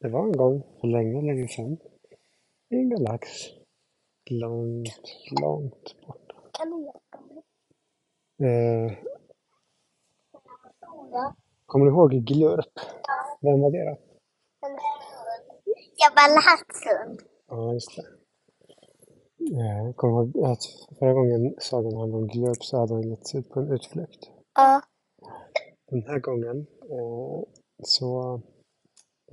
Det var en gång för länge, länge sedan i en galax långt, långt borta. Kan du hjälpa mig? Eh, Ja. kommer du ihåg Glurp? Vem var det då? Jabba Latthund. Ja, just det. Eh, kommer du ihåg att förra gången sagan handlade om Glurp så hade han gett sig ut på en utflykt. Ja. Den här gången eh, så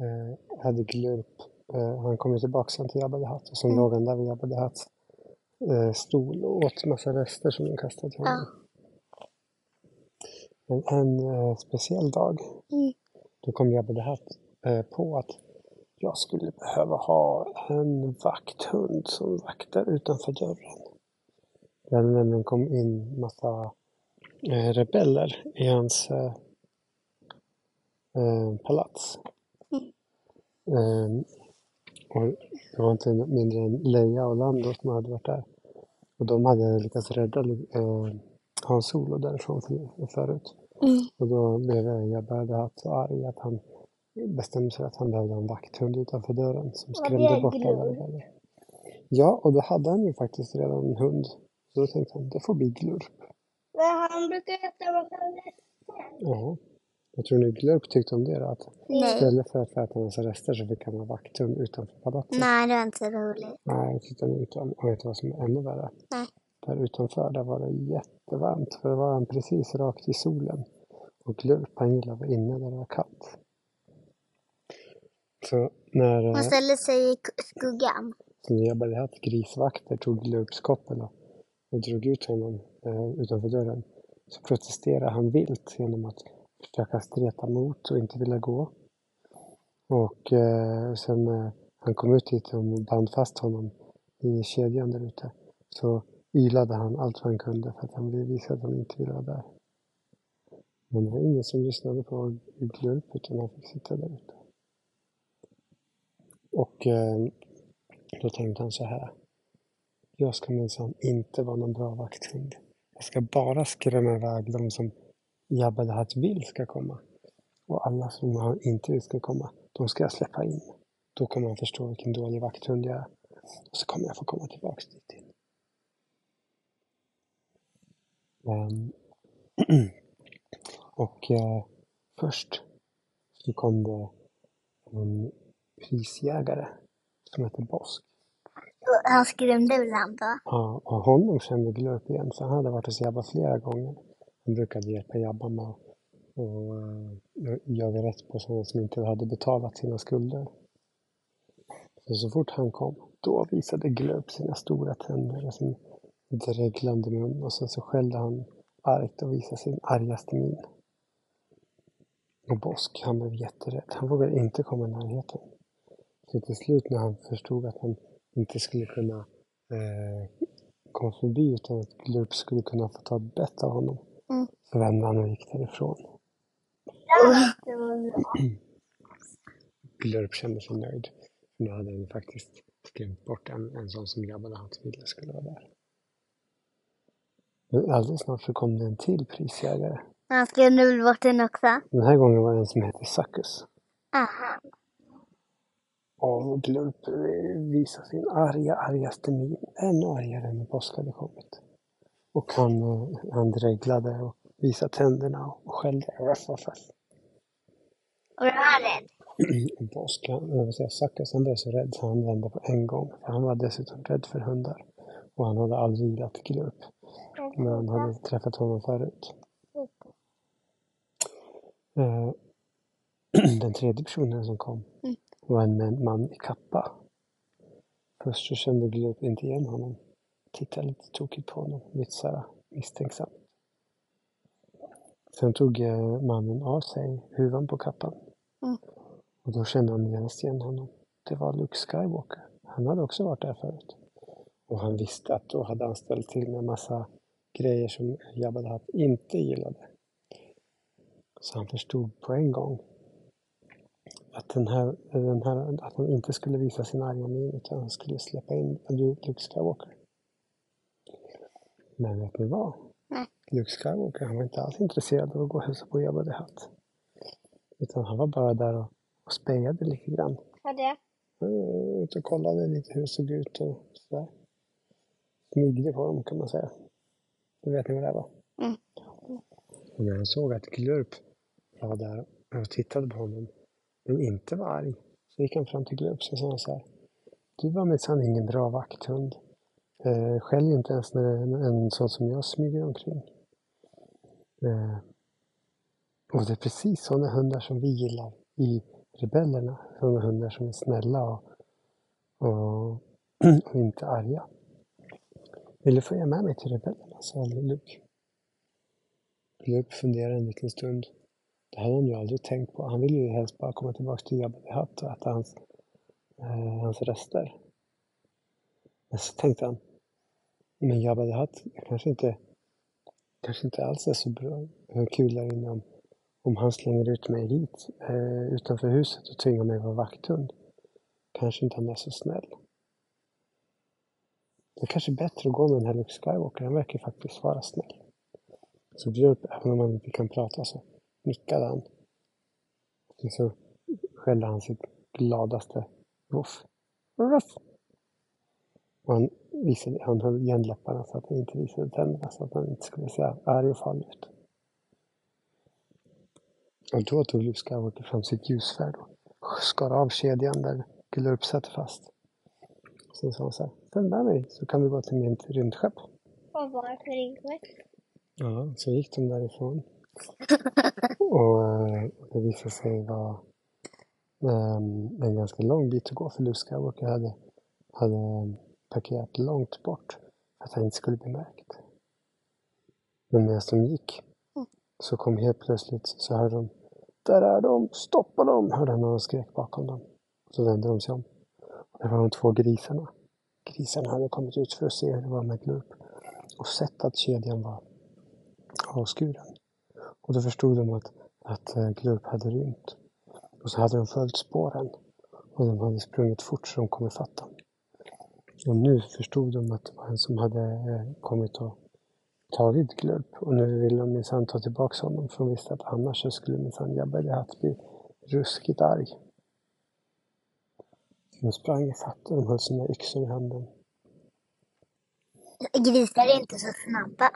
eh, hade Glurp, eh, han kom ju tillbaka sen till Jabba the Hutt och sen låg han där vid Jabba the Hutts eh, stol och åt massa rester som de kastade till honom. Men en eh, speciell dag, Mm. då kom Jabba the Hutt eh, på att jag skulle behöva ha en vakthund som vaktar utanför dörren. Det hade nämligen kommit in massa eh, rebeller i hans eh, palats. Eh, och det var inte mindre än Leia och Lando som hade varit där. Och de hade lyckats rädda eh, Hans Solo därifrån för, förut. Mm. Och då blev Jabba Hutt så arg att han bestämde sig att han behövde en vakthund utanför dörren som det skrämde bort alla. Ja, och då hade han ju faktiskt redan en hund. Så då tänkte han, det får bli Glurp. Men han brukar äta massa rester. Ja. Jag tror ni Glurp tyckte om det då? Att Nej. istället för att få äta en massa rester så fick han vara vakthund utanför palatset. Nej, det var inte roligt. Nej, det tyckte han inte om. Och vet du vad som är ännu värre? Nej. Där utanför, där var det jättevarmt. För det var han precis rakt i solen. Och Glurp, han gillade att vara inne där det var kallt. Så när, eh, Man ställer sig i skuggan. så när Jabba the Hutt grisvakter tog Glurps koppel och, och drog ut honom eh, utanför dörren så protesterade han vilt genom att försöka streta mot och inte vilja gå. Och eh, sen när han kom ut dit och band fast honom i kedjan där ute så ylade han allt vad han kunde för att han ville visa att han inte ville vara där. Men det var ingen som lyssnade på Glurp utan han fick sitta där ute. Och eh, då tänkte han så här. Jag ska minsann inte vara någon bra vakthund. Jag ska bara skrämma iväg de som Jabba Hutt vill ska komma. Och alla som han inte ska komma, de ska jag släppa in. Då kommer han förstå vilken dålig vakthund jag är. Och så kommer jag få komma tillbaks dit in. Ehm, och eh, först så kom det en prisjägare som hette Bosk. Han skrämde väl han då? Ja, och honom kände Glurp igen, för han hade varit hos Jabba flera gånger. Han brukade hjälpa Jabba med att och, eh, jaga rätt på sådana som inte hade betalat sina skulder. Så, så fort han kom, då visade Glöp sina stora tänder och sin dreglande mun och sen så skällde han argt och visade sin argaste min. Och Bosk, han blev jätterädd. Han vågade inte komma i närheten. Så till slut när han förstod att han inte skulle kunna eh, komma förbi utan att Glöp skulle kunna få ta ett bett av honom. Mm. Så vände han och gick därifrån. Bra. Glurp kände sig nöjd. För nu hade han faktiskt skrämt bort en, en sån som Jabba the Hutt ville skulle vara där. Men alldeles snart så kom det en till prisjägare. Han skrämde väl bort den också? Den här gången var det en som hette Succus. Aha. Och Glurp visade sin arga, argaste min. Ännu argare än när påsk hade kommit. Och han, han dreglade och visade tänderna och skällde. Och jag var rädd. Och påsk, han, blev så rädd så han vände på en gång. För han var dessutom rädd för hundar. Och han hade aldrig gillat Glurp. Men han hade träffat honom förut. Eh, Den tredje personen som kom Mm. var en man- i kappa. Först så kände Glurp inte igen honom. Tittade lite tokigt på honom, lite så här misstänksam. Sen tog eh, mannen av sig huvan på kappan. Mm. Och då kände han genast igen honom. Det var Luke Skywalker. Han hade också varit där förut. Och han visste att då hade han ställt till med massa grejer som Jabba the Hutt inte gillade. Så han förstod på en gång att, den här, den här, att han inte skulle visa sin arga min utan han skulle släppa in Luke Skywalker. Men vet ni vad? Nej. Luke Skywalker han var inte alls intresserad av att gå och hälsa på Jabba the Hutt. Utan han var bara där och och spejade lite grann. Vad det? Ut och kollade lite hur det såg ut och sådär. Smygde på dem kan man säga. Du vet ni vad det var? Mm. Och när han såg att Glurp var där och tittade på honom, men inte var arg, så gick han fram till Glurp och sa så här. Du var minsann ingen bra vakthund. Eh, skäll inte ens när en, en sån som jag smyger omkring. Eh, och det är precis sådana hundar som vi gillar i rebellerna. Sådana hundar som är snälla och, och, och inte arga. Vill du följa med mig till rebellerna? sa Luke. Luke funderade en liten stund. Det hade han ju aldrig tänkt på. Han ville ju helst bara komma tillbaka till Jabba the Hutt och äta hans, eh, hans rester. Men så tänkte han, men Jabba the Hutt kanske inte, kanske inte alls är så bra, kul där inne om, om han slänger ut mig hit eh, utanför huset och tvingar mig att vara vakthund. Kanske inte han är så snäll. Det är kanske bättre att gå med den här Luke Skywalker, han verkar faktiskt vara snäll. Så Björk, även om han inte kan prata så nickade han. Och så skällde han sitt gladaste ruff. Ruff! Och han, visade, han höll igen läpparna så att han inte visade tänderna så att han inte skulle se arg och farlig ut. Och då tog Luke Skywalker fram sitt ljusfärd och skar av kedjan där Glurp satt fast. Sen sa han så här, följ med mig så kan vi gå till mitt rymdskepp. Vad var det för rymdskepp? Ja, så gick de därifrån. och det visade sig vara um, en ganska lång bit att gå för Luke Skywalker hade, hade parkerat långt bort för att han inte skulle bli märkt. Men medan de gick så kom helt plötsligt så hörde de Där är de! Stoppa dem! hörde han när skrek bakom dem. Så vände de sig om. Och det var de två grisarna. Grisarna hade kommit ut för att se hur det var med Glurp och sett att kedjan var avskuren. Och då förstod de att, att eh, Glurp hade rymt. Och så hade de följt spåren. Och de hade sprungit fort så de kom ifatt dem. Och nu förstod de att det var en som hade eh, kommit och tagit Glurp. Och nu ville de minsann ta tillbaka honom för de visste att annars så skulle minsann Jabba Hutt bli ruskigt arg. De sprang ifatt och de höll sina yxor i handen. Grisar är inte så snabba.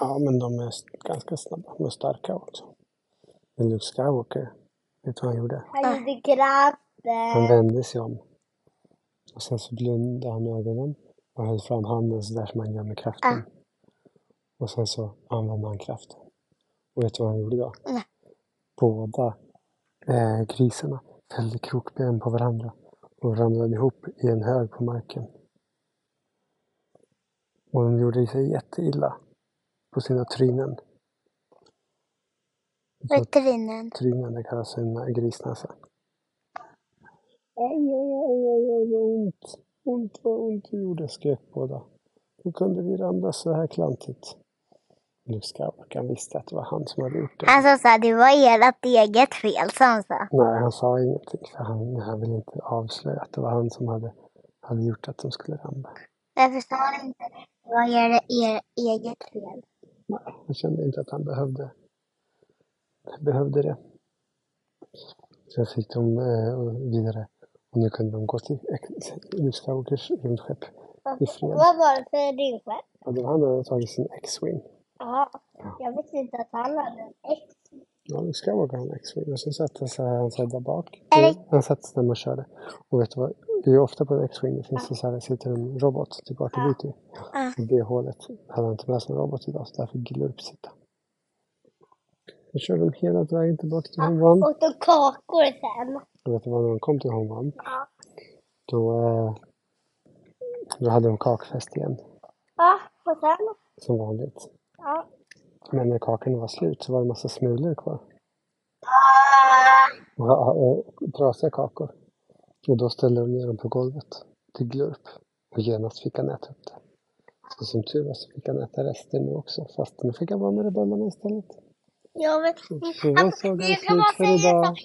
Ja, men de är ganska snabba. De är starka också. Men Luke Skywalker, vet du vad han gjorde? Han gjorde kraften. Han vände sig om. Och sen så blundade han ögonen och höll fram handen så där som man gör med kraften. Och sen så använde han kraften. Och vet du vad han gjorde då? Nej. Båda eh, grisarna fällde krokben på varandra och ramlade ihop i en hög på marken. Och de gjorde sig jätteilla på sina trynen. Veterinen. Trynen, det kallas en grisnäsa. Aj, aj, aj, aj, aj, vad ont. Ont, vad ont det gjorde, skrek båda. Hur kunde vi ramla så här klantigt? Luke Skywalker visste att det var han som hade gjort det. Han sa såhär, det var ert eget fel, sa han så. Nej, han sa ingenting för han, han ville inte avslöja att det var han som hade, hade gjort att de skulle ramla. Därför sa han inte, det var er, er eget fel. Nej, han kände inte att han behövde, behövde det. Sen fick de eh, vidare och nu kunde de gå till Luke Skywalkers rymdskepp i fred. Vad var det för rymdskepp? Och då han hade tagit sin X-Wing. Ja, jag visste inte att han hade en X. Ja, Luke Skywalker hade en X-Wing och sen satte sig han sig där bak. Det- Han satte sig där och körde. Och vet du vad? Det är ofta på en X-Wing det finns det så här, det sitter en robot typ R2D2. Ja. I det hålet hade han inte med sig någon robot idag så där fick Glurp sitta. Jag körde de hela vägen tillbaka till Home One. Och så kakor sen. Och vet du vad, när de kom till One, Ja. då, eh, då hade de kakfest igen. Ja, och sen? Som vanligt. Ja. Men när kakorna var slut så var det en massa smulor kvar. Ah, Och, och, trasiga kakor. Och då ställde de ner dem på golvet till Glurp. Och genast fick han äta upp det. Så som tur var så fick han äta resten nu också. Fast nu fick han vara med rebellerna istället. Jag vet. Så var sagan